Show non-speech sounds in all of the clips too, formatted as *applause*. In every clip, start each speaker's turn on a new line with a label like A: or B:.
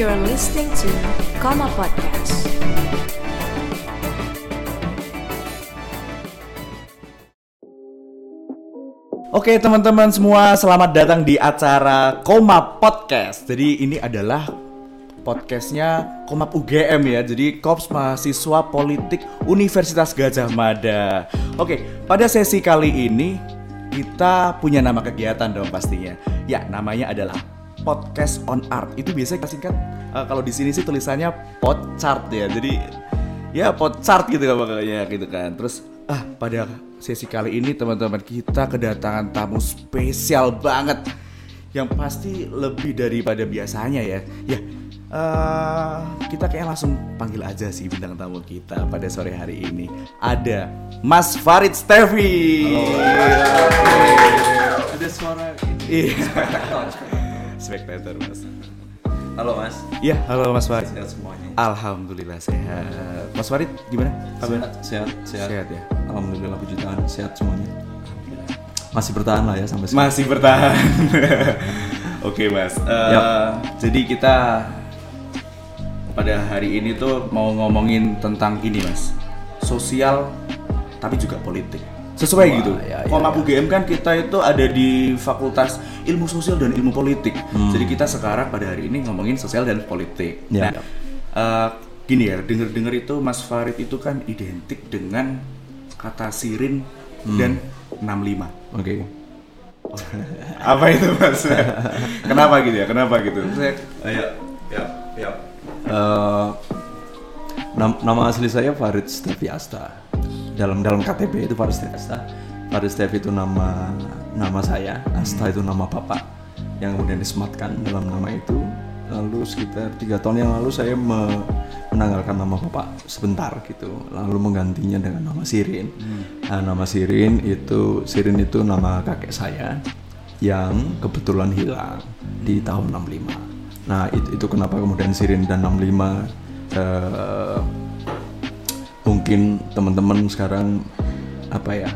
A: You're listening to Koma Podcast.
B: Oke teman-teman semua, selamat datang di acara Koma Podcast. Jadi ini adalah podcastnya Komap UGM ya. Jadi Kops Mahasiswa Politik Universitas Gajah Mada. Oke, pada sesi kali ini kita punya nama kegiatan dong pastinya. Ya, namanya adalah Podcast on Art. Itu biasanya kita singkat eh, kalau di sini sih tulisannya Podchart ya. Jadi ya Podchart gitu kan makanya gitu kan. Terus ah pada sesi kali ini teman-teman kita kedatangan tamu spesial banget yang pasti lebih daripada biasanya ya. Ya, eh, kita kayak langsung panggil aja sih bintang tamu kita pada sore hari ini. Ada Mas Farid Stevi.
C: Ada suara
B: Iya. *laughs* Spektator Mas.
C: Halo mas,
B: Iya, halo Mas Farid.
C: sehat semuanya.
B: Alhamdulillah sehat. Mas Farid gimana? Kabar?
C: Sehat, sehat,
B: Sehat ya.
C: Alhamdulillah puji Tuhan, sehat semuanya. Masih bertahan lah ya sampai sekarang.
B: Masih bertahan. *laughs* Oke mas. Eh,
C: Yap.
B: Jadi kita pada hari ini tuh mau ngomongin tentang ini mas, sosial tapi juga politik. Sesuai
C: Wah,
B: gitu.
C: ya, ya,
B: Komap
C: ya.
B: UGM kan kita itu ada di Fakultas Ilmu Sosial dan Ilmu Politik.
C: Hmm.
B: Jadi kita sekarang pada hari ini ngomongin sosial dan politik.
C: Ya.
B: Nah, eh, gini ya, denger-denger itu Mas Farid itu kan identik dengan kata sirin
C: Hmm.
B: dan 65.
C: Oke. *laughs*
B: apa itu mas kenapa gitu ya kenapa gitu saya
C: Ayo, ya, ya. Eh, nam- nama asli saya Farid Stevi Asta. Dalam dalam KTP itu Farid Stevi Asta. Farid Stevi itu nama nama saya, Asta itu nama bapak yang kemudian disematkan dalam nama itu. Lalu sekitar tiga tahun yang lalu saya me- menanggalkan nama bapak sebentar gitu, lalu menggantinya dengan nama Sirin. Nah, nama Sirin itu Sirin itu nama kakek saya yang kebetulan hilang di tahun 65. Nah, itu, itu kenapa kemudian Sirin dan 65 eh, mungkin teman-teman sekarang apa ya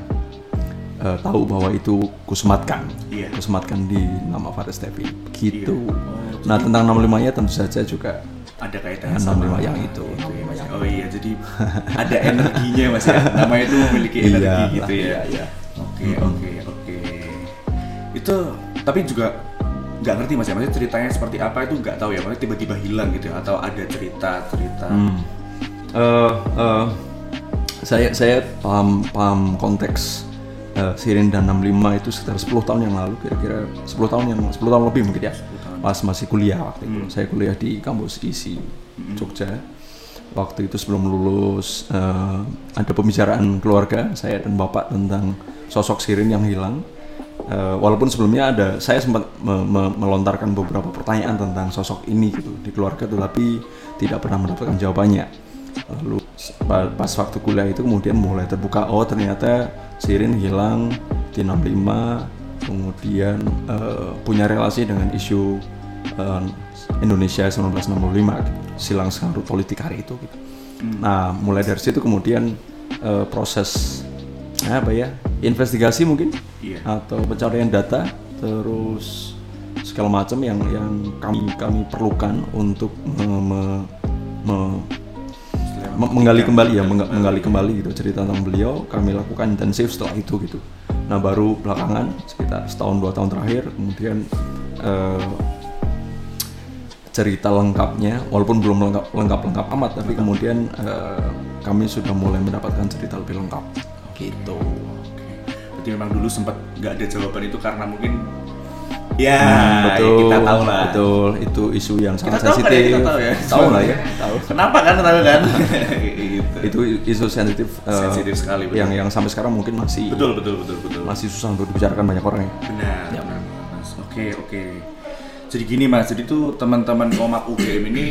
C: eh, tahu bahwa itu kusematkan,
B: Iya.
C: kusematkan di nama Faris Tevi. Gitu.
B: Iya.
C: Nah, tentang 65-nya tentu saja juga
B: ada kaitannya sama
C: 65 yang itu.
B: Itu ya, Mas. oh iya jadi ada energinya mas ya nama itu memiliki
C: Iya
B: energi
C: lah,
B: gitu ya
C: iya, iya.
B: oke oke oke itu tapi juga nggak ngerti mas ya maksudnya ceritanya seperti apa itu nggak tahu ya maksudnya tiba-tiba hilang gitu ya atau ada cerita cerita
C: Hmm. Eh, saya saya paham paham konteks eh, Sirin dan 65 itu sekitar 10 tahun yang lalu kira-kira 10 tahun yang 10 tahun lebih mungkin ya. Pas masih kuliah waktu itu. Saya kuliah di kampus ISI Jogja. Waktu itu sebelum lulus eh, ada pembicaraan keluarga saya dan bapak tentang sosok Sirin yang hilang. Eh, walaupun sebelumnya ada saya sempat me- me- melontarkan beberapa pertanyaan tentang sosok ini gitu di keluarga tetapi tidak pernah mendapatkan jawabannya lalu pa- pas waktu kuliah itu kemudian mulai terbuka oh ternyata Sirin hilang di 65 kemudian eh, punya relasi dengan isu eh, Indonesia 1965 gitu. silang sengkarut politik hari itu gitu. nah mulai dari situ kemudian eh, proses apa ya investigasi mungkin
B: Iya.
C: atau pencarian data terus segala macam yang yang kami kami perlukan untuk me- me- me- menggali kembali ya mengga- menggali kembali gitu cerita tentang beliau. Kami lakukan intensif setelah itu gitu. Nah baru belakangan sekitar setahun dua tahun terakhir kemudian eh, cerita lengkapnya walaupun belum lengkap lengkap lengkap amat tapi kemudian eh, kami sudah mulai mendapatkan cerita lebih lengkap. Gitu
B: Berarti memang dulu sempat nggak ada jawaban itu karena mungkin ya
C: Hmm, betul
B: kita tahu lah
C: betul itu isu yang
B: kita
C: sangat
B: tahu kan ya,
C: sensitif
B: kita tahu ya
C: tahu lah ya tahu
B: kenapa kan tahu kan *laughs* gitu.
C: itu isu sensitif eh,
B: Sensitif sekali, betul.
C: yang yang sampai sekarang mungkin masih
B: betul betul betul betul
C: masih susah untuk dibicarakan banyak orang ya
B: Benar.
C: Ya.
B: benar. Oke, oke. Jadi gini Mas, jadi tuh teman-teman Komak UGM ini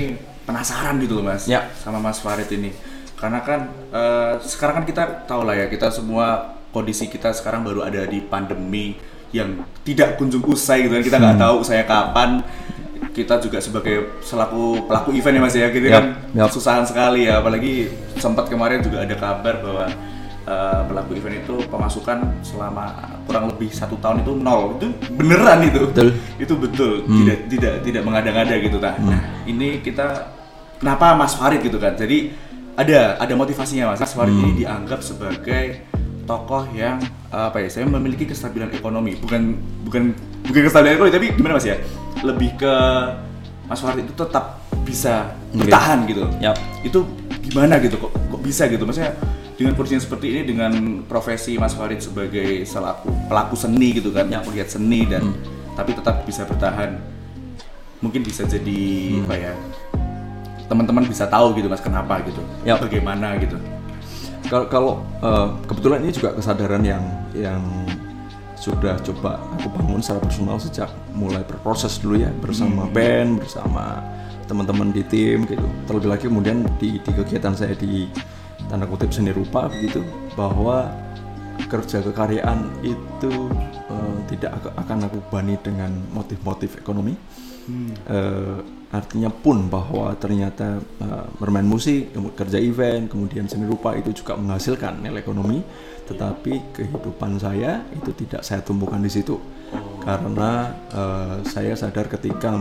B: penasaran gitu loh Mas
C: Ya.
B: sama Mas Farid ini. Karena kan eh, sekarang kan kita tahu lah ya, kita semua kondisi kita sekarang baru ada di pandemi yang tidak kunjung usai gitu kan. Kita nggak tahu saya kapan. Kita juga sebagai selaku pelaku event ya Mas ya, gitu
C: Yap,
B: kan.
C: Yap.
B: susahan sekali ya, apalagi sempat kemarin juga ada kabar bahwa eh, pelaku event itu pemasukan selama kurang lebih satu tahun itu nol. Itu beneran itu.
C: Betul.
B: itu betul. Tidak tidak tidak mengada-ngada gitu nah, nah ini kita kenapa Mas Farid gitu kan jadi ada ada motivasinya Mas. Mas Farid ini dianggap sebagai tokoh yang apa ya saya memiliki kestabilan ekonomi. Bukan bukan bukan kestabilan ekonomi tapi gimana Mas ya? Lebih ke Mas Farid itu tetap bisa bertahan gitu.
C: Yap.
B: itu gimana gitu? Kok kok bisa gitu? Maksudnya dengan kondisi yang seperti ini dengan profesi Mas Farid sebagai selaku pelaku seni gitu kan yang melihat seni dan tapi tetap bisa bertahan. Mungkin bisa jadi apa ya teman-teman bisa tahu gitu mas kenapa gitu
C: Yap.
B: bagaimana gitu
C: Kalau kalau eh, kebetulan ini juga kesadaran yang yang sudah coba aku bangun secara personal sejak mulai berproses dulu ya bersama band, bersama teman-teman di tim gitu. Terlebih lagi kemudian di, di kegiatan saya di tanda kutip seni rupa begitu bahwa kerja kekaryaan itu eh, tidak ak- akan aku bani dengan motif-motif ekonomi. Eh, artinya pun bahwa ternyata eh, bermain musik, kerja event, kemudian seni rupa itu juga menghasilkan nilai ekonomi, tetapi kehidupan saya itu tidak saya tumbuhkan di situ. Karena eh, saya sadar ketika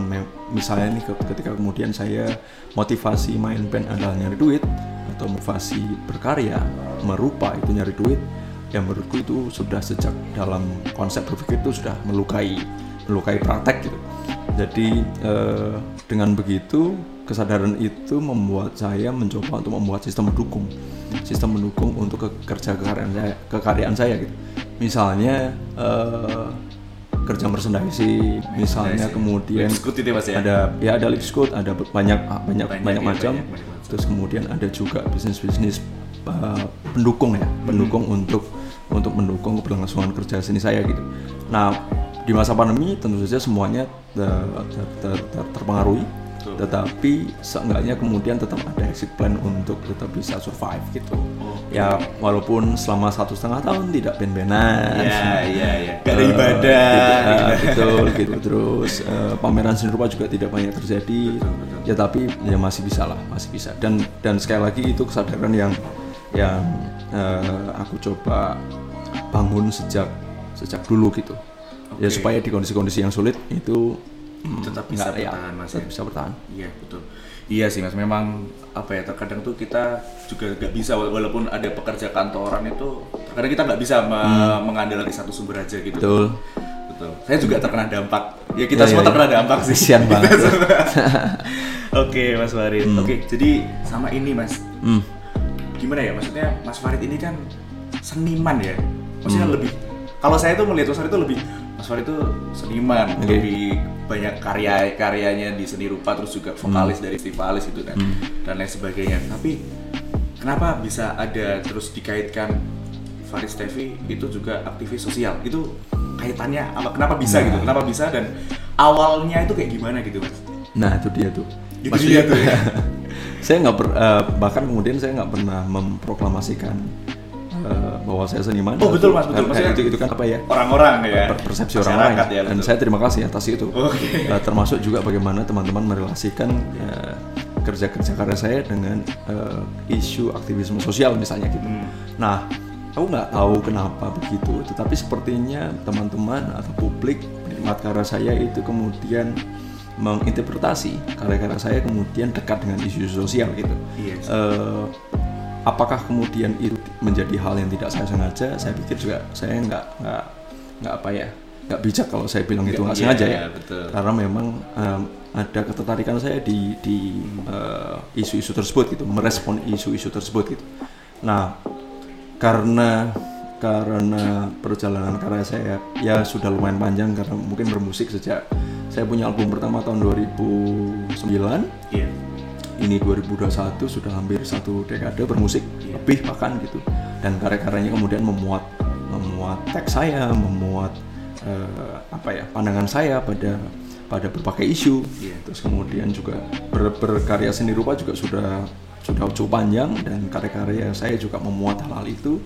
C: misalnya nih ke- ketika kemudian saya motivasi main band adalah nyari duit atau motivasi berkarya merupa itu nyari duit yang menurutku itu sudah sejak dalam konsep berpikir itu sudah melukai melukai praktek gitu. Jadi eh, dengan begitu kesadaran itu membuat saya mencoba untuk membuat sistem mendukung, sistem mendukung untuk ke- kerja kekaryaan saya, kekaryaan saya gitu. Misalnya eh, kerja merchandising, misalnya kemudian
B: Lipscoot itu ya, Mas, ya?
C: ada ya ada lipscoot, ada banyak banyak
B: Banyak
C: banyak,
B: ya,
C: macam.
B: banyak, banyak macam.
C: Terus kemudian ada juga bisnis-bisnis uh, pendukung ya, pendukung untuk untuk mendukung keberlangsungan kerja seni saya gitu. Nah di masa pandemi tentu saja semuanya ter- ter- ter- ter- terpengaruhi,
B: Betul.
C: tetapi seenggaknya kemudian tetap ada exit plan untuk tetap bisa survive gitu. Ya walaupun selama satu setengah tahun tidak ben-benan.
B: ya ya ya gak ada ibadah gitu.
C: betul gitu terus eh, pameran seni rupa juga tidak banyak terjadi ya tapi ya masih bisa lah masih bisa dan dan sekali lagi itu kesadaran yang yang eh, aku coba bangun sejak sejak dulu gitu ya
B: Oke.
C: supaya di kondisi-kondisi yang sulit itu hmm,
B: Tetap bisa
C: nggak- ya,
B: bertahan, Mas,
C: tetap
B: ya.
C: bisa bertahan
B: Iya betul. Iya sih mas, memang apa ya terkadang tuh kita juga nggak bisa wala- walaupun ada pekerja kantoran itu terkadang kita nggak bisa me- mengandalkan satu sumber aja gitu.
C: Hmm. betul
B: Betul. Saya juga terkena dampak. Ya kita
C: Ya,
B: semua
C: ya, ya.
B: terkena dampak sih.
C: Kasian *laughs* banget.
B: Oke mas Farid. Oke jadi sama ini mas,
C: Hmm.
B: gimana ya maksudnya Mas Farid ini kan seniman ya. Maksudnya
C: Hmm.
B: lebih. Kalau saya tuh melihat Mas Farid itu lebih Mas Farid itu seniman,
C: Oke.
B: lebih banyak karya karyanya di seni rupa terus juga vokalis
C: Hmm.
B: dari festivalis gitu kan dan lain sebagainya. Tapi kenapa bisa ada terus dikaitkan Farid Stevi itu juga aktivis sosial? Itu kaitannya apa? Kenapa bisa
C: Nah.
B: gitu? Kenapa bisa dan awalnya itu kayak gimana gitu mas?
C: nah itu dia tuh
B: Itu dia tuh ya. *laughs*
C: saya nggak eh, bahkan kemudian saya nggak pernah memproklamasikan eh, bahwa saya seniman.
B: Oh, betul, Mas, betul.
C: Karena
B: Maksudnya-
C: itu itu kan apa ya?
B: Orang-orang ya.
C: per- persepsi orang lain.
B: Ya,
C: Dan saya terima kasih atas itu.
B: Oke.
C: Eh, termasuk juga bagaimana teman-teman merelasikan eh, kerja-kerja karya saya dengan eh, isu aktivisme sosial misalnya gitu.
B: Hmm.
C: Nah, aku nggak tahu kenapa begitu, tetapi sepertinya teman-teman atau publik penikmat karya saya itu kemudian menginterpretasi karya-karya saya kemudian dekat dengan isu sosial gitu.
B: Iya sih.
C: Apakah kemudian itu menjadi hal yang tidak saya sengaja? Saya pikir juga saya nggak nggak nggak apa ya nggak bijak kalau saya bilang itu nggak
B: Iya,
C: sengaja ya.
B: betul.
C: Karena memang em, ada ketertarikan saya di di eh, isu-isu tersebut gitu, merespon isu-isu tersebut gitu. Nah, karena karena perjalanan karya saya ya sudah lumayan panjang karena mungkin bermusik sejak saya punya album pertama tahun 2009
B: Iya.
C: Ini 2021 sudah hampir satu dekade bermusik
B: Iya.
C: lebih bahkan gitu dan karya-karyanya kemudian memuat memuat teks saya memuat eh, apa ya pandangan saya pada pada berbagai isu
B: Iya.
C: terus kemudian juga ber- berkarya seni rupa juga sudah sudah cukup panjang dan karya-karya saya juga memuat hal-hal itu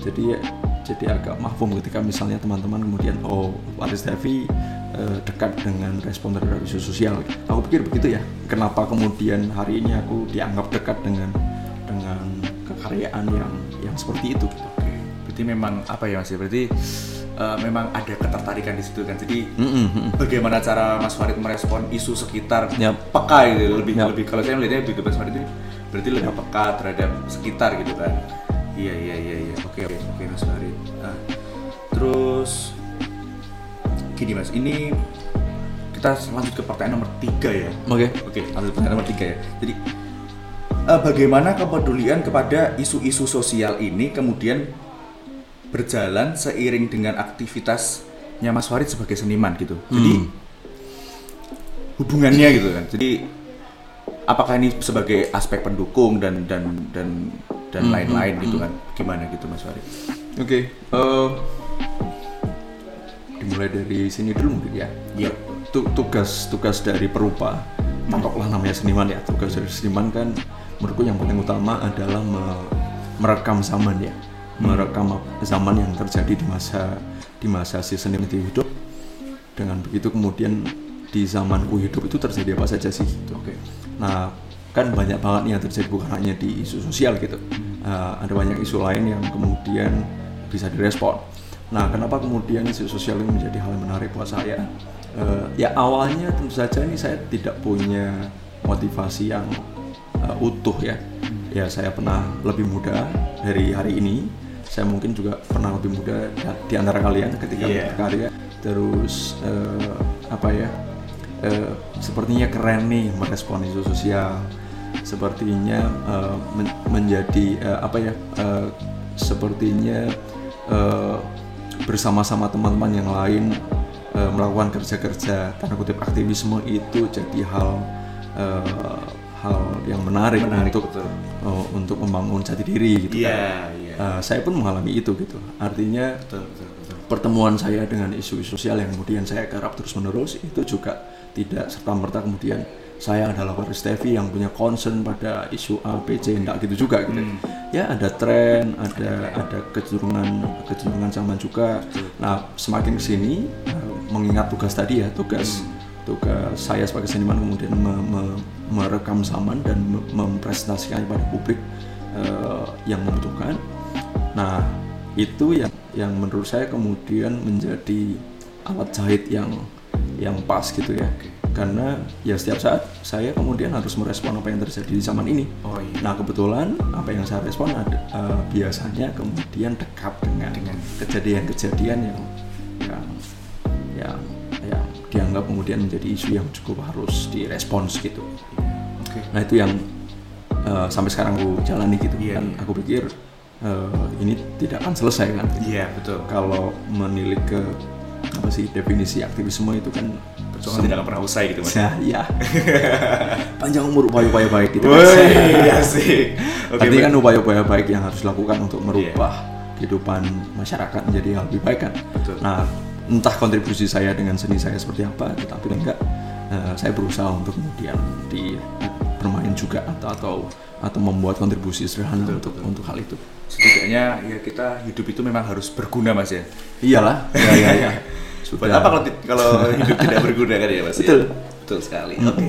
C: jadi jadi agak mahfum ketika misalnya teman-teman kemudian oh Paris Devi eh, dekat dengan respon terhadap isu sosial aku pikir begitu ya kenapa kemudian hari ini aku dianggap dekat dengan dengan kekaryaan yang yang seperti itu.
B: Oke. Berarti memang apa ya Mas? Berarti eh, memang ada ketertarikan di situ kan. Jadi
C: mm-mm.
B: bagaimana cara Mas Farid merespon isu sekitar
C: Yap.
B: peka gitu lebih
C: Yap.
B: lebih kalau saya melihatnya lebih ke Mas Farid ini berarti lebih peka terhadap sekitar gitu kan iya iya iya iya oke oke oke Mas Farid Nah, terus gini Mas ini kita lanjut ke pertanyaan nomor tiga ya
C: Oke.
B: Oke, lanjut pertanyaan nomor tiga ya. Jadi, eh, bagaimana kepedulian kepada isu-isu sosial ini kemudian berjalan seiring dengan aktivitasnya Mas Farid sebagai seniman gitu. Jadi, hubungannya gitu kan. Jadi, apakah ini sebagai aspek pendukung dan dan dan dan lain-lain gitu kan? Gimana gitu Mas Farid?
C: Oke, eh, dimulai dari sini dulu mungkin ya.
B: Iya.
C: Tu- tugas tugas dari perupa, taruhlah namanya seniman ya. Tugas dari seniman kan menurutku yang paling utama adalah me- merekam zaman ya, merekam ap- zaman yang terjadi di masa di masa si seniman itu hidup. Dengan begitu kemudian di zamanku hidup itu terjadi apa saja sih? Gitu.
B: Oke.
C: Nah, kan banyak banget nih yang terjadi bukan hanya di isu sosial gitu. Uh, ada banyak isu lain yang kemudian bisa direspon. Nah, kenapa kemudian isu sosial ini menjadi hal yang menarik buat saya? Uh, ya awalnya tentu saja ini saya tidak punya motivasi yang uh, utuh ya. Ya saya pernah lebih muda dari hari ini. Saya mungkin juga pernah lebih muda da- di antara kalian ketika
B: Iya.
C: berkarya. Terus uh, apa ya? eh, sepertinya keren nih merespon isu sosial sepertinya eh, men- menjadi eh, apa ya eh, sepertinya eh, bersama-sama teman-teman yang lain eh, melakukan kerja-kerja tanda kutip aktivisme itu jadi hal eh, hal yang menarik,
B: Menarik,
C: untuk
B: betul.
C: eh, untuk membangun jati diri gitu kan.
B: Iya, iya.
C: Eh, saya pun mengalami itu gitu artinya
B: Betul, betul, betul.
C: pertemuan saya dengan isu-isu sosial yang kemudian saya garap terus menerus itu juga tidak serta merta kemudian saya adalah Waris Tevi yang punya concern pada isu A, B, C, enggak gitu juga gitu. Ya ada tren, ada ada kecenderungan kecenderungan zaman juga. Nah semakin ke sini eh, mengingat tugas tadi ya tugas tugas saya sebagai seniman kemudian me- me- merekam zaman dan me- mempresentasikannya pada publik eh, yang membutuhkan. Nah, itu yang yang menurut saya kemudian menjadi alat jahit yang yang pas gitu ya. Karena ya setiap saat saya kemudian harus merespon apa yang terjadi di zaman ini.
B: Oh iya.
C: Nah, kebetulan apa yang saya respon ada, eh, biasanya kemudian dekat dengan
B: Dengan-
C: kejadian-kejadian yang yang yang yang dianggap kemudian menjadi isu yang cukup harus direspons gitu.
B: Oke.
C: Nah itu yang eh, sampai sekarang aku jalani gitu
B: Iya,
C: kan.
B: iya.
C: Aku pikir eh, ini tidak akan selesai kan.
B: Iya, betul.
C: Kalau menilik ke apa sih definisi aktivisme itu kan
B: Perjuangan tidak akan pernah usai gitu, Mas.
C: Ya. *laughs* Panjang umur upaya-upaya baik gitu.
B: Woi, iya sih. *laughs* Oke,
C: Artinya kan upaya-upaya baik yang harus dilakukan untuk merubah kehidupan masyarakat menjadi yang lebih baik kan.
B: Betul.
C: Nah, entah kontribusi saya dengan seni saya seperti apa, tetapi enggak eh, saya berusaha untuk kemudian di bermain juga atau atau atau membuat kontribusi sederhana untuk untuk hal itu.
B: setidaknya ya kita hidup itu memang harus berguna mas ya
C: Iyalah, ya ya ya. *laughs*
B: Buat apa kalau kalau hidup tidak berguna kan ya mas ya?
C: Betul.
B: betul sekali oke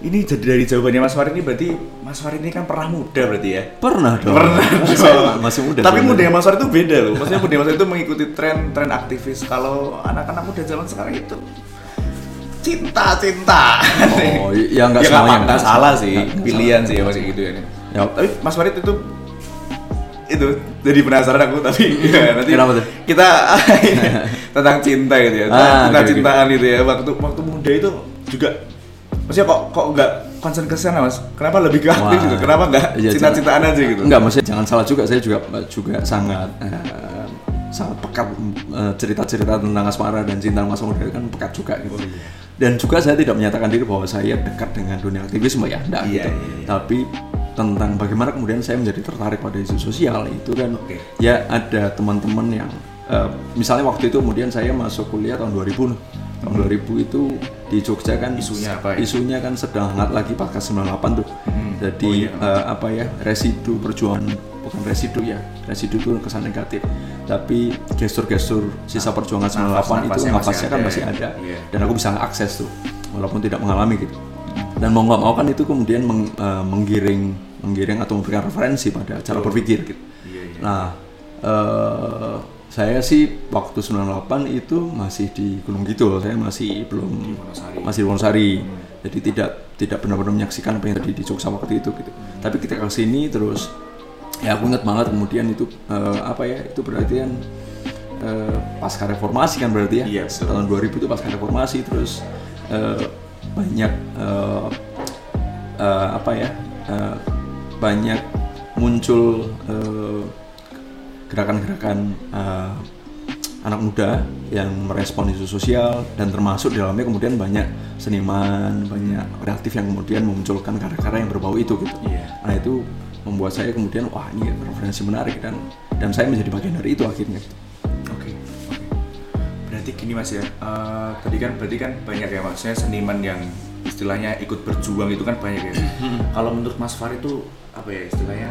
B: ini jadi dari jawabannya mas Farid ini berarti mas Farid ini kan pernah muda berarti ya
C: Pernah dong.
B: pernah dong.
C: masih muda.
B: tapi muda mas Farid itu beda loh maksudnya muda mas Farid itu mengikuti tren tren aktivis kalau anak-anak muda zaman sekarang itu cinta cinta
C: Oh, ya nggak
B: ya
C: semuanya,
B: nggak salah sih pilihan sih ya masih gitu ya
C: Ya.
B: tapi mas Farid itu itu jadi penasaran aku tapi *laughs* ya, nanti
C: Kenapa tuh?
B: kita *laughs* tentang cinta gitu ya
C: Ah,
B: tentang
C: oke.
B: cintaan gitu ya waktu waktu muda itu juga maksudnya kok kok nggak concern ke sana mas kenapa lebih ke aktif
C: Wah.
B: gitu kenapa nggak
C: Iya,
B: cinta-cintaan aja gitu
C: Enggak, maksudnya jangan salah juga. Saya juga juga sangat eh, sangat pekat eh, cerita-cerita tentang asmara dan cinta masa muda kan pekat juga gitu.
B: Oh, iya.
C: Dan juga saya tidak menyatakan diri bahwa saya dekat dengan dunia aktivisme ya, enggak
B: Iya,
C: gitu.
B: iya, iya.
C: Tapi tentang bagaimana kemudian saya menjadi tertarik pada isu sosial itu kan
B: Oke.
C: ya ada teman-teman yang eh, misalnya waktu itu kemudian saya masuk kuliah tahun 2000 tahun 2000 itu di Jogja kan
B: Isunya apa ya?
C: isunya kan sedang hangat lagi pasca 98 tuh
B: Hmm.
C: jadi
B: Oh, iya.
C: eh, apa ya residu perjuangan bukan residu ya residu itu kesan negatif tapi gestur-gestur sisa perjuangan 98 itu
B: nafasnya
C: kan masih ada
B: Iya.
C: dan aku bisa akses tuh walaupun tidak mengalami gitu dan mau nggak mau kan itu kemudian meng- eh, menggiring menggiring atau memberikan referensi pada cara berpikir gitu
B: Iya, iya. iya.
C: Nah, eh, saya sih waktu 98 itu masih di Gunung Kidul, saya masih belum
B: Wonosari.
C: masih di Wonosari. Jadi tidak tidak benar-benar menyaksikan apa yang terjadi di Jogja waktu itu gitu. Tapi kita ke sini terus ya aku ingat banget kemudian itu eh, apa ya? Itu berarti kan eh, pasca reformasi kan berarti ya.
B: Iya, betul.
C: Tahun 2000 itu pasca reformasi terus banyak eh, eh, apa ya? eh, banyak muncul gerakan-gerakan eh, anak muda yang merespon isu sosial dan termasuk di dalamnya kemudian banyak seniman, banyak kreatif yang kemudian memunculkan karya-karya yang berbau itu gitu.
B: Iya.
C: Nah itu membuat saya kemudian wah ini referensi menarik dan dan saya menjadi bagian dari itu akhirnya.
B: Berarti gini mas ya, eh, tadi kan berarti kan banyak ya maksudnya seniman yang istilahnya ikut berjuang itu kan banyak ya. Kalau menurut Mas Far itu apa ya istilahnya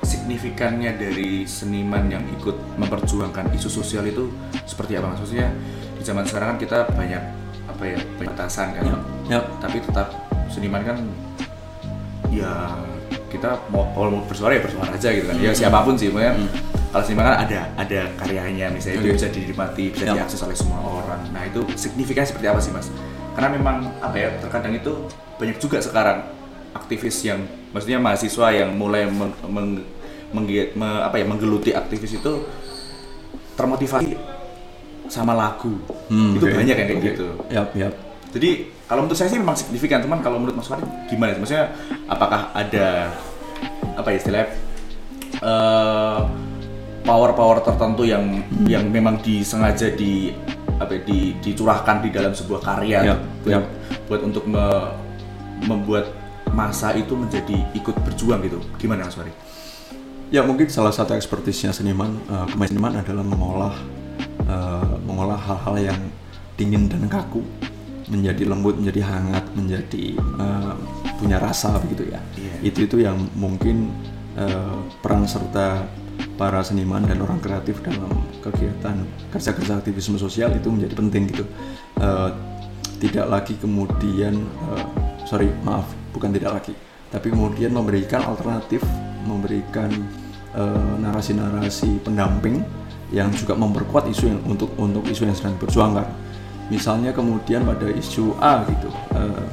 B: signifikannya dari seniman yang ikut memperjuangkan isu sosial itu seperti apa? Mas? Maksudnya di zaman sekarang kan kita banyak apa ya batasan kan,
C: Ya,
B: tapi tetap seniman kan ya kita mau kalau mau bersuara ya bersuara aja gitu kan. Ya siapa pun sih pokoknya kalau seniman kan ada ada karyanya misalnya itu
C: Oke.
B: bisa dinikmati bisa
C: Ya.
B: diakses oleh semua orang nah itu signifikan seperti apa sih mas karena memang apa ya terkadang itu banyak juga sekarang aktivis yang maksudnya mahasiswa yang mulai meng, meng- menggi- me- apa ya menggeluti aktivis itu termotivasi sama lagu
C: Hmm,
B: itu
C: oke.
B: banyak yang kayak
C: Oke.
B: gitu
C: Yap, yap.
B: jadi kalau menurut saya sih memang signifikan, teman. Kalau menurut Mas Farid gimana? Maksudnya apakah ada apa ya istilahnya eh, power-power tertentu yang yang memang disengaja di apa ya, di dicurahkan di dalam sebuah karya
C: Ya,
B: buat,
C: ya.
B: buat untuk me- membuat masa itu menjadi ikut berjuang gitu. Gimana Mas Farid?
C: Ya mungkin salah satu ekspertisnya seniman, uh, seniman adalah mengolah uh, mengolah hal-hal yang dingin dan kaku menjadi lembut, menjadi hangat, menjadi uh, punya rasa begitu ya.
B: Iya.
C: Itu itu yang mungkin uh, peran serta para seniman dan orang kreatif dalam kegiatan kerja-kerja aktivisme sosial itu menjadi penting gitu. Uh, tidak lagi kemudian uh, sorry maaf bukan tidak lagi tapi kemudian memberikan alternatif memberikan eh, narasi-narasi pendamping yang juga memperkuat isu yang untuk untuk isu yang sedang diperjuangkan misalnya kemudian pada isu A gitu eh,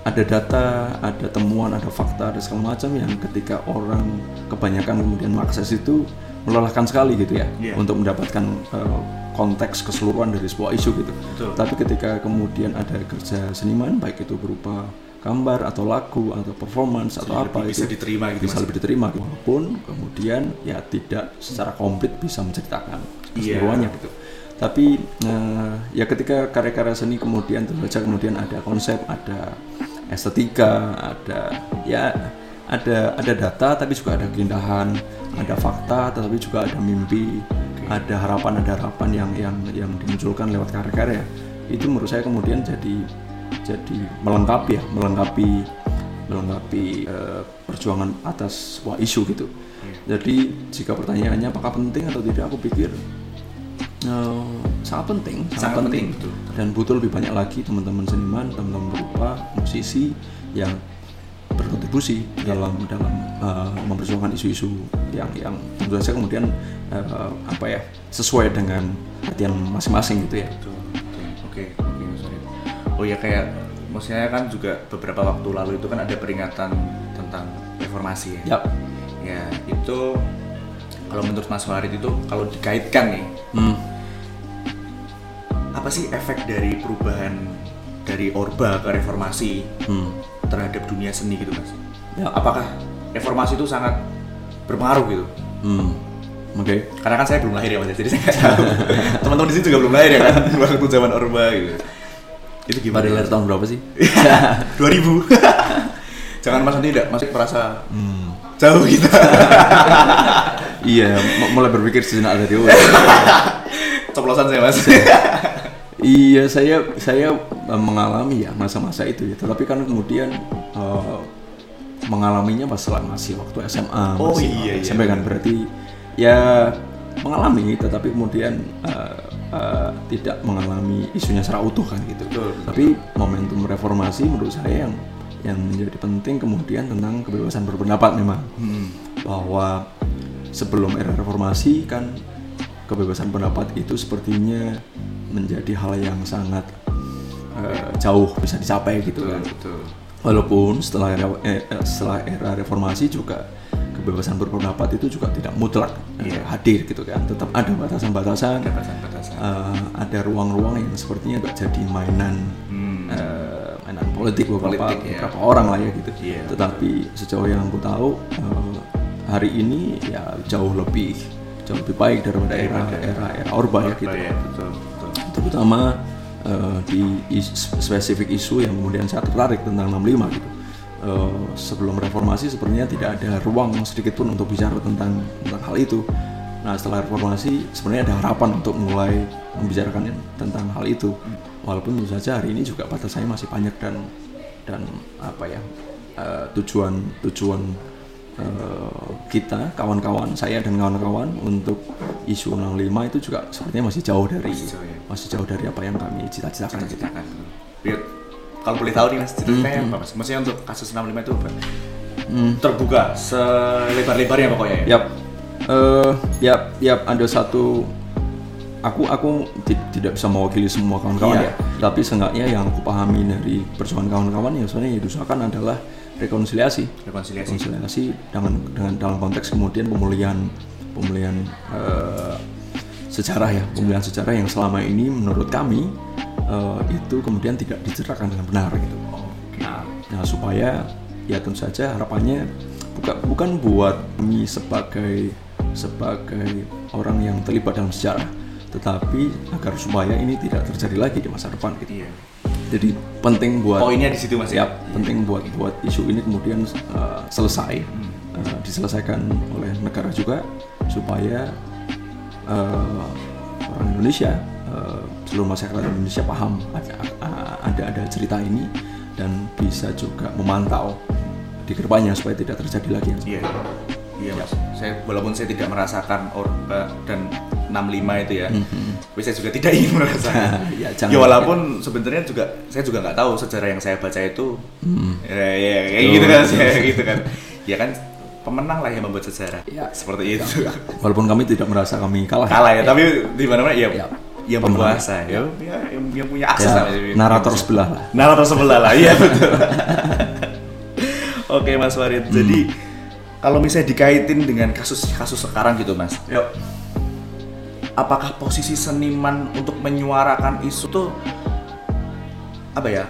C: ada data, ada temuan, ada fakta, ada segala macam yang ketika orang kebanyakan kemudian mengakses itu melelahkan sekali gitu ya
B: Iya.
C: untuk mendapatkan eh, konteks keseluruhan dari sebuah isu gitu.
B: Betul.
C: Tapi ketika kemudian ada kerja seniman baik itu berupa gambar atau lagu atau performance atau
B: Lebih
C: apa
B: bisa
C: itu
B: diterima gitu,
C: bisa lebih diterima walaupun kemudian ya tidak secara komplit bisa menceritakan
B: Iya.
C: keseluruhannya gitu. Tapi eh, ya ketika karya-karya seni kemudian saja kemudian ada konsep, ada estetika, ada ya ada ada data tapi juga ada keindahan, ada fakta tetapi juga ada mimpi, ada harapan ada harapan yang yang yang dimunculkan lewat karya-karya. Itu menurut saya kemudian jadi jadi melengkapi ya, melengkapi melengkapi eh, perjuangan atas sebuah isu gitu. Jadi jika pertanyaannya apakah penting atau tidak, aku pikir eh, sangat penting, sangat,
B: Sangat penting,
C: penting,
B: betul.
C: dan butuh lebih banyak lagi teman-teman seniman, teman-teman berupa musisi yang berkontribusi dalam dalam eh, memperjuangkan isu-isu yang yang tentu saja kemudian eh, apa ya sesuai dengan artian masing-masing gitu ya.
B: Betul, betul. Oke, oke, Mas. Oh ya kayak maksudnya kan juga beberapa waktu lalu itu kan ada peringatan tentang reformasi ya.
C: Yap.
B: Ya, itu kalau menurut Mas Farid itu kalau dikaitkan nih,
C: Hmm.
B: Apa sih efek dari perubahan dari Orba ke reformasi
C: Hmm.
B: terhadap dunia seni gitu, Mas?
C: Ya.
B: Apakah reformasi itu sangat berpengaruh gitu?
C: Hmm. Oke.
B: Karena kan saya belum lahir ya Mas, jadi saya nggak tahu. *laughs* Teman-teman di sini juga belum lahir ya kan, *laughs* waktu zaman Orba gitu. Itu
C: Pada
B: gimana?
C: lahir tahun berapa sih? *laughs*
B: 2000 jangan mas nanti tidak masih merasa
C: Hmm.
B: jauh kita
C: iya, m- mulai berpikir sejenak dari awal.
B: ceplosan saya mas
C: iya, saya saya eh, mengalami ya masa-masa itu ya. Tetapi kan kemudian eh, mengalaminya pas masih waktu SMA,
B: Oh,
C: masih
B: iya, iya,
C: SMP kan berarti ya mengalami, tetapi kemudian eh, eh, tidak mengalami isunya secara utuh kan gitu.
B: Betul, betul.
C: Tapi momentum reformasi menurut saya yang yang menjadi penting kemudian tentang kebebasan berpendapat memang
B: Hmm.
C: bahwa sebelum era reformasi kan kebebasan pendapat itu sepertinya menjadi hal yang sangat eh, jauh bisa dicapai gitu kan.
B: betul.
C: Walaupun setelah era, eh, eh, setelah era reformasi juga kebebasan berpendapat itu juga tidak mutlak eh,
B: Iya.
C: hadir gitu kan. Tetap ada batasan-batasan,
B: Batasan-batasan.
C: eh, ada ruang-ruang yang sepertinya nggak jadi mainan
B: Hmm.
C: eh, mainan politik beberapa,
B: Politik, ya.
C: beberapa orang lah ya gitu.
B: Iya,
C: Tetapi sejauh yang aku tahu eh, hari ini ya jauh lebih jauh lebih baik daripada era
B: Daripada
C: era Orba ya gitu.
B: ya, betul, betul.
C: Terutama eh, di is- spesifik isu yang kemudian saya tertarik tentang 65 gitu. Eh, sebelum reformasi sebenarnya tidak ada ruang sedikit pun untuk bicara tentang tentang hal itu. Nah setelah reformasi sebenarnya ada harapan untuk mulai membicarakan tentang hal itu. Walaupun tentu saja hari ini juga batasannya masih banyak dan dan apa ya eh, tujuan tujuan eh, kita kawan-kawan saya dan kawan-kawan untuk isu 65 itu juga sepertinya masih jauh dari
B: Masih jauh, ya.
C: masih jauh dari apa yang kami cita-citakan gitu.
B: Cita-citakan. Biar kalau boleh tahu nih mas, ceritanya apa mas? Maksudnya untuk kasus 65 itu apa? Terbuka selebar-lebarnya pokoknya ya?
C: Yap, eh yap, yap ada satu. Aku aku ti- tidak bisa mewakili semua kawan-kawan
B: Iya.
C: ya, tapi seenggaknya yang aku pahami dari perjuangan kawan-kawan yang sebenarnya diusahakan adalah rekonsiliasi.
B: Rekonsiliasi.
C: Rekonsiliasi dengan dengan dalam konteks kemudian pemulihan pemulihan eh, sejarah ya, pemulihan sejarah yang selama ini menurut kami eh, itu kemudian tidak diceritakan dengan benar gitu. Nah, nah supaya ya tentu saja harapannya bukan bukan buat kami sebagai sebagai orang yang terlibat dalam sejarah, tetapi agar supaya ini tidak terjadi lagi di masa depan gitu.
B: Iya.
C: Jadi penting buat
B: Poinnya di situ mas
C: ya penting buat buat isu ini kemudian uh, selesai uh, diselesaikan oleh negara juga supaya uh, orang Indonesia uh, seluruh masyarakat Indonesia paham ada ada ada cerita ini dan bisa juga memantau di ke depannya supaya tidak terjadi lagi
B: Iya. Iya mas. Saya walaupun saya tidak merasakan Orba dan 65 itu ya, tapi saya juga tidak ingin merasakan. *laughs*
C: Ya,
B: ya, walaupun sebenarnya juga saya juga nggak tahu sejarah yang saya baca itu, ya, ya kayak
C: Oh.
B: gitu kan, saya gitu kan. Ya kan pemenang lah yang membuat sejarah.
C: Ya.
B: Seperti itu.
C: walaupun kami tidak merasa kami kalah
B: Kalah ya, tapi di mana-mana ya,
C: Ya.
B: yang berkuasa, ya, ya yang, yang punya akses
C: Ya,
B: lah.
C: narator sebelah lah
B: Narator sebelah lah, iya betul. *laughs* Oke Mas Farid, jadi kalau misalnya dikaitin dengan kasus-kasus sekarang gitu Mas,
C: Yuk.
B: Apakah posisi seniman untuk menyuarakan isu tuh apa ya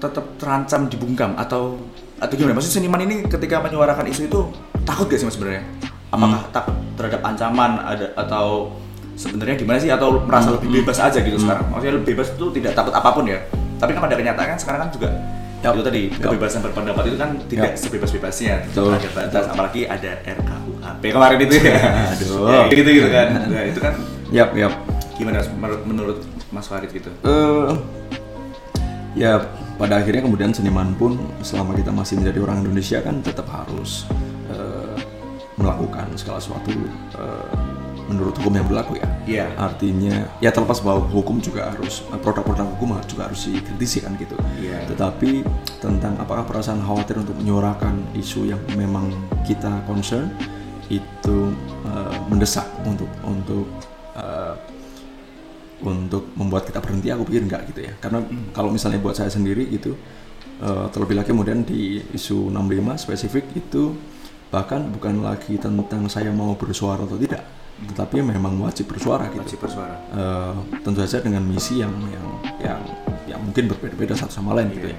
B: tetap terancam dibungkam atau atau gimana? Maksudnya seniman ini ketika menyuarakan isu itu takut gak sih mas sebenarnya? Apakah takut terhadap ancaman ada atau sebenarnya gimana sih atau merasa lebih bebas aja gitu sekarang? Maksudnya lebih bebas itu tidak takut apa pun ya? Tapi kan pada kenyataan sekarang kan juga
C: Yap.
B: itu tadi
C: Yap.
B: kebebasan berpendapat itu kan tidak sebebas-bebasnya
C: Betul.
B: ada batas apalagi ada RKUHP kemarin itu ya
C: Aduh.
B: ya, gitu gitu kan nah, itu kan
C: Yap, yap.
B: gimana menurut, menurut Mas Farid gitu
C: eh ya pada akhirnya kemudian seniman pun selama kita masih menjadi orang Indonesia kan tetap harus eh, melakukan segala sesuatu eh, menurut hukum yang berlaku ya.
B: Iya.
C: Artinya ya terlepas bahwa hukum juga harus produk-produk hukum juga harus dikritisi kan gitu.
B: Iya.
C: Tetapi tentang apakah perasaan khawatir untuk menyuarakan isu yang memang kita concern itu eh, mendesak untuk untuk eh, untuk membuat kita berhenti aku pikir enggak gitu ya karena kalau misalnya buat saya sendiri gitu eh, terlebih lagi kemudian di isu 65 spesifik itu bahkan bukan lagi tentang saya mau bersuara atau tidak tetapi memang wajib bersuara gitu.
B: Wajib bersuara.
C: Eh, tentu saja dengan misi yang yang yang yang mungkin berbeda-beda satu sama lain gitu ya.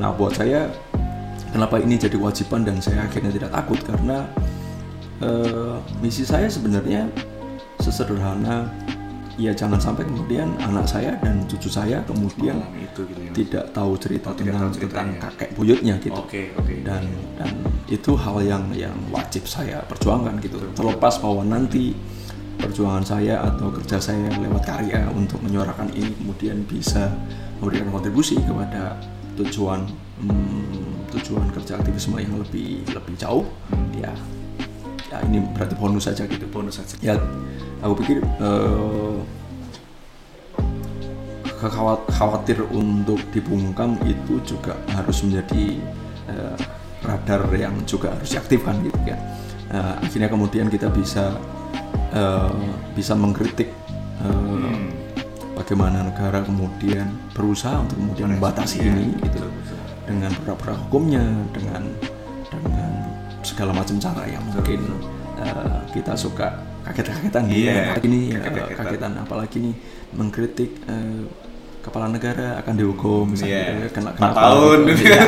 C: Nah buat saya kenapa ini jadi kewajiban dan saya akhirnya tidak takut? Karena eh, misi saya sebenarnya sesederhana ya jangan sampai kemudian anak saya dan cucu saya kemudian
B: itu gitu ya
C: tidak tahu cerita
B: Oh, tidak
C: tentang
B: tahu
C: tentang kakek buyutnya gitu.
B: Oke oke.
C: Dan dan itu hal yang yang wajib saya perjuangkan gitu. Terlepas bahwa nanti perjuangan saya atau kerja saya lewat karya untuk menyuarakan ini kemudian bisa memberikan kontribusi kepada tujuan hmm, tujuan kerja aktivisme yang lebih lebih jauh ya ya ini berarti bonus saja gitu.
B: Bonus aja.
C: Ya aku pikir kekhawat- khawatir untuk dibungkam itu juga harus menjadi eh, radar yang juga harus diaktifkan gitu ya. Eh, akhirnya kemudian kita bisa eh, bisa mengkritik eh, bagaimana negara kemudian berusaha untuk kemudian membatasi ini gitu. dengan beberapa hukumnya dengan dengan segala macam cara yang mungkin eh, kita suka kaget-kagetan gitu
B: Iya,
C: ya. Apalagi ini eh,
B: kaget-kagetan.
C: kagetan apalagi nih mengkritik eh, kepala negara akan dihukum misalnya
B: Iya.
C: gitu ya, kena, kena
B: tahun *laughs*
C: Iya.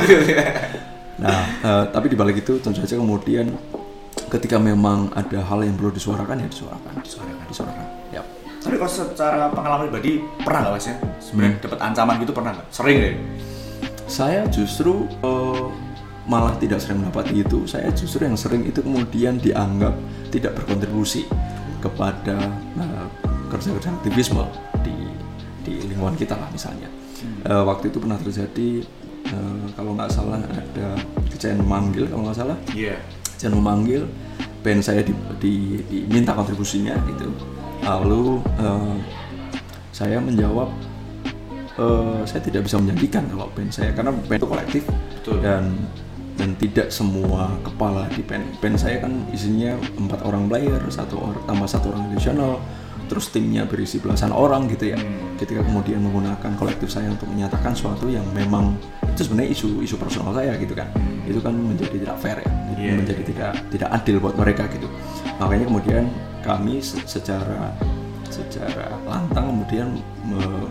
C: Nah, eh, tapi di balik itu tentu saja kemudian ketika memang ada hal yang perlu disuarakan ya disuarakan, disuarakan, disuarakan. Yap.
B: Tapi kalau secara pengalaman pribadi pernah nggak mas ya? Sebenarnya dapat ancaman gitu pernah nggak? Sering deh.
C: Saya justru eh, malah tidak sering mendapati itu. Saya justru yang sering itu kemudian dianggap tidak berkontribusi kepada eh, kerja-kerja aktivisme di di lingkungan kita lah misalnya. Eh, waktu itu pernah terjadi eh, kalau nggak salah ada kejadian memanggil kalau nggak salah
B: Iya.
C: dan memanggil band saya di, di- diminta kontribusinya gitu lalu eh, saya menjawab eh, saya tidak bisa menjanjikan kalau band saya karena band itu kolektif
B: Betul.
C: dan dan tidak semua kepala di band band saya kan isinya empat orang player satu orang tambah satu orang additional. Terus timnya berisi belasan orang gitu ya.
B: Hmm.
C: ketika kemudian menggunakan kolektif saya untuk menyatakan sesuatu yang memang itu sebenarnya isu isu personal saya gitu kan. Itu kan menjadi tidak fair ya.
B: Hmm. Iya,
C: menjadi tidak tidak adil buat mereka gitu. Makanya kemudian kami se- secara secara lantang kemudian me-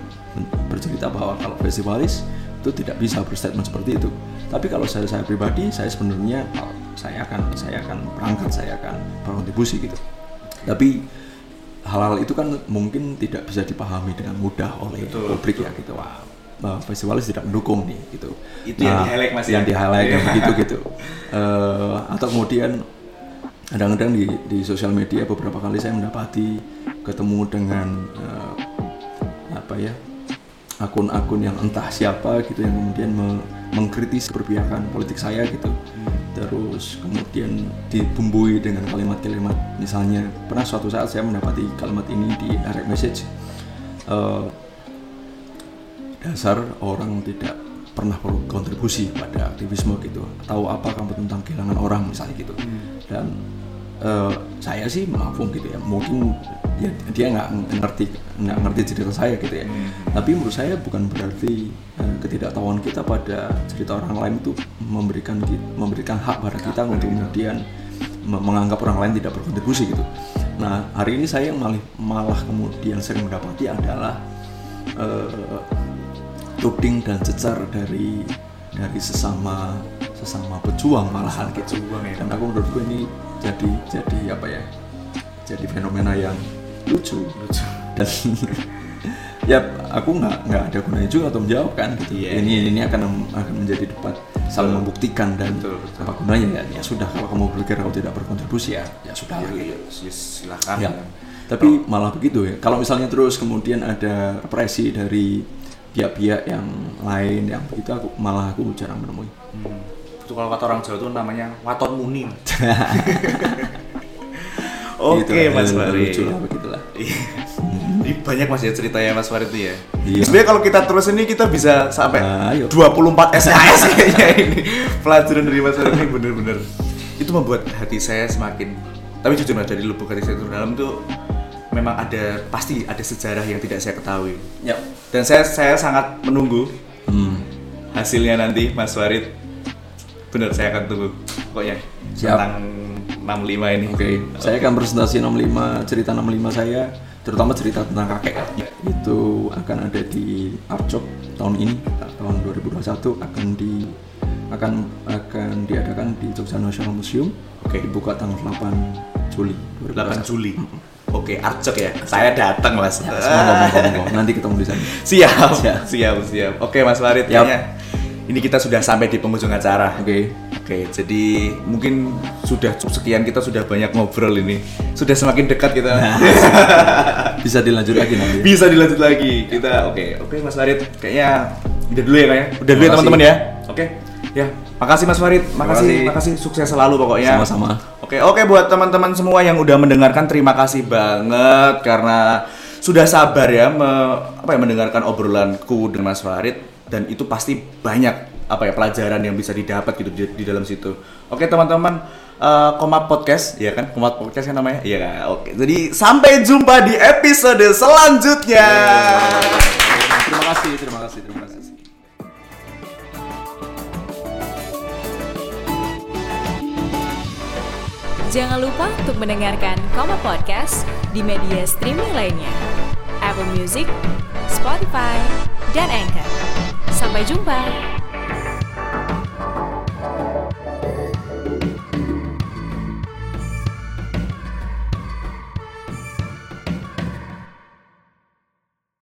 C: bercerita bahwa kalau festivalis itu tidak bisa berstatement seperti itu. Tapi kalau saya saya pribadi saya sebenarnya oh, saya akan saya akan berangkat saya akan berkontribusi gitu. Tapi hal-hal itu kan mungkin tidak bisa dipahami dengan mudah oleh
B: Betul,
C: publik ya gitu. Wah bah, festivalis tidak mendukung nih gitu.
B: Itu yang di-highlight, Mas,
C: yang
B: ya?
C: di highlight
B: Iya.
C: begitu gitu. Eh, atau kemudian kadang-kadang di, di sosial media beberapa kali saya mendapati ketemu dengan eh, apa ya akun-akun yang entah siapa gitu yang kemudian me- mengkritisi perpihakan politik saya gitu. Terus kemudian dibumbui dengan kalimat-kalimat misalnya pernah suatu saat saya mendapati kalimat ini di direct message. Eh, dasar orang tidak pernah berkontribusi pada aktivisme gitu tahu apa kamu tentang kehilangan orang misalnya gitu. Dan eh, saya sih maafum gitu ya. Mungkin ya dia nggak ngerti nggak ngerti cerita saya gitu ya. Tapi menurut saya bukan berarti eh, ketidaktahuan kita pada cerita orang lain itu memberikan memberikan hak pada kita untuk kemudian me- menganggap orang lain tidak berkontribusi gitu. Nah hari ini saya yang malah, malah kemudian sering mendapati adalah eh, tuding dan cecar dari dari sesama sesama pejuang malahan gitu.
B: Pejuang, ya.
C: dan aku menurutku ini jadi jadi apa ya jadi fenomena yang lucu
B: Lucu.
C: dan *laughs* ya aku nggak nggak ada gunanya juga untuk menjawab kan gitu
B: Iya.
C: ini ini akan akan menjadi debat saling membuktikan dan
B: Betul, betul.
C: apa gunanya ya ya sudah kalau kamu berpikir kau tidak berkontribusi ya ya sudah
B: Ya, ya, silakan.
C: Ya. Tapi malah begitu ya. Kalau misalnya terus kemudian ada represi dari pihak-pihak yang lain yang begitu aku malah aku jarang menemui.
B: Hmm. Itu kalau kata orang Jawa itu namanya waton muni. *laughs* Oke,
C: lah,
B: Mas.
C: Lucu lah begitulah.
B: Iya. Ini banyak mas ya ceritanya Mas Farid itu ya.
C: Iya.
B: Sebenarnya kalau kita terus ini kita bisa sampai
C: Nah, ayo.
B: 24 *laughs* SKS kayaknya ini pelajaran dari Mas Farid ini bener-bener. Itu membuat hati saya semakin. Tapi jujur mas dari lubuk hati saya dalam itu memang ada pasti ada sejarah yang tidak saya ketahui.
C: Ya.
B: Dan saya saya sangat menunggu
C: Hmm.
B: hasilnya nanti Mas Farid. Bener saya akan tunggu pokoknya
C: Siap.
B: tentang 65 ini.
C: Oke, saya akan presentasi 65 cerita 65 saya, terutama cerita tentang kakek. Itu akan ada di Arcok tahun ini, tahun 2021 akan di akan akan diadakan di Jogja National Museum.
B: Oke.
C: Dibuka tanggal 8 Juli
B: 8
C: 2021.
B: Juli. Oke, Arcok ya. Saya datang, Mas.
C: Ya, semoga, semoga, semoga. Nanti ketemu di sana.
B: Siap,
C: Siap.
B: siap, siap. Oke, Mas Farid,
C: Yap.
B: kayaknya ini kita sudah sampai di penghujung acara.
C: Oke.
B: Oke, jadi mungkin sudah cukup sekian kita sudah banyak ngobrol ini. Sudah semakin dekat kita. *laughs*
C: Bisa dilanjut lagi nanti.
B: Bisa dilanjut lagi. Kita oke, oke Mas Farid, kayaknya udah dulu ya kayaknya. Udah dulu ya
C: Makasih.
B: teman-teman ya. Oke. Ya, makasih Mas Farid. Makasih,
C: kasih.
B: makasih sukses selalu pokoknya.
C: Sama-sama.
B: Oke, oke buat teman-teman semua yang udah mendengarkan terima kasih banget karena sudah sabar ya me- apa ya mendengarkan obrolanku dengan Mas Farid dan itu pasti banyak apa ya pelajaran yang bisa didapat gitu di, di dalam situ. Oke, teman-teman, Koma Podcast, ya kan? Koma Podcast kan namanya? Iya kan? Oke. Jadi sampai jumpa di episode selanjutnya.
C: Terima kasih, terima kasih, terima kasih.
A: Jangan lupa untuk mendengarkan Koma Podcast di media streaming lainnya. Apple Music, Spotify, dan Anchor. Sampai jumpa.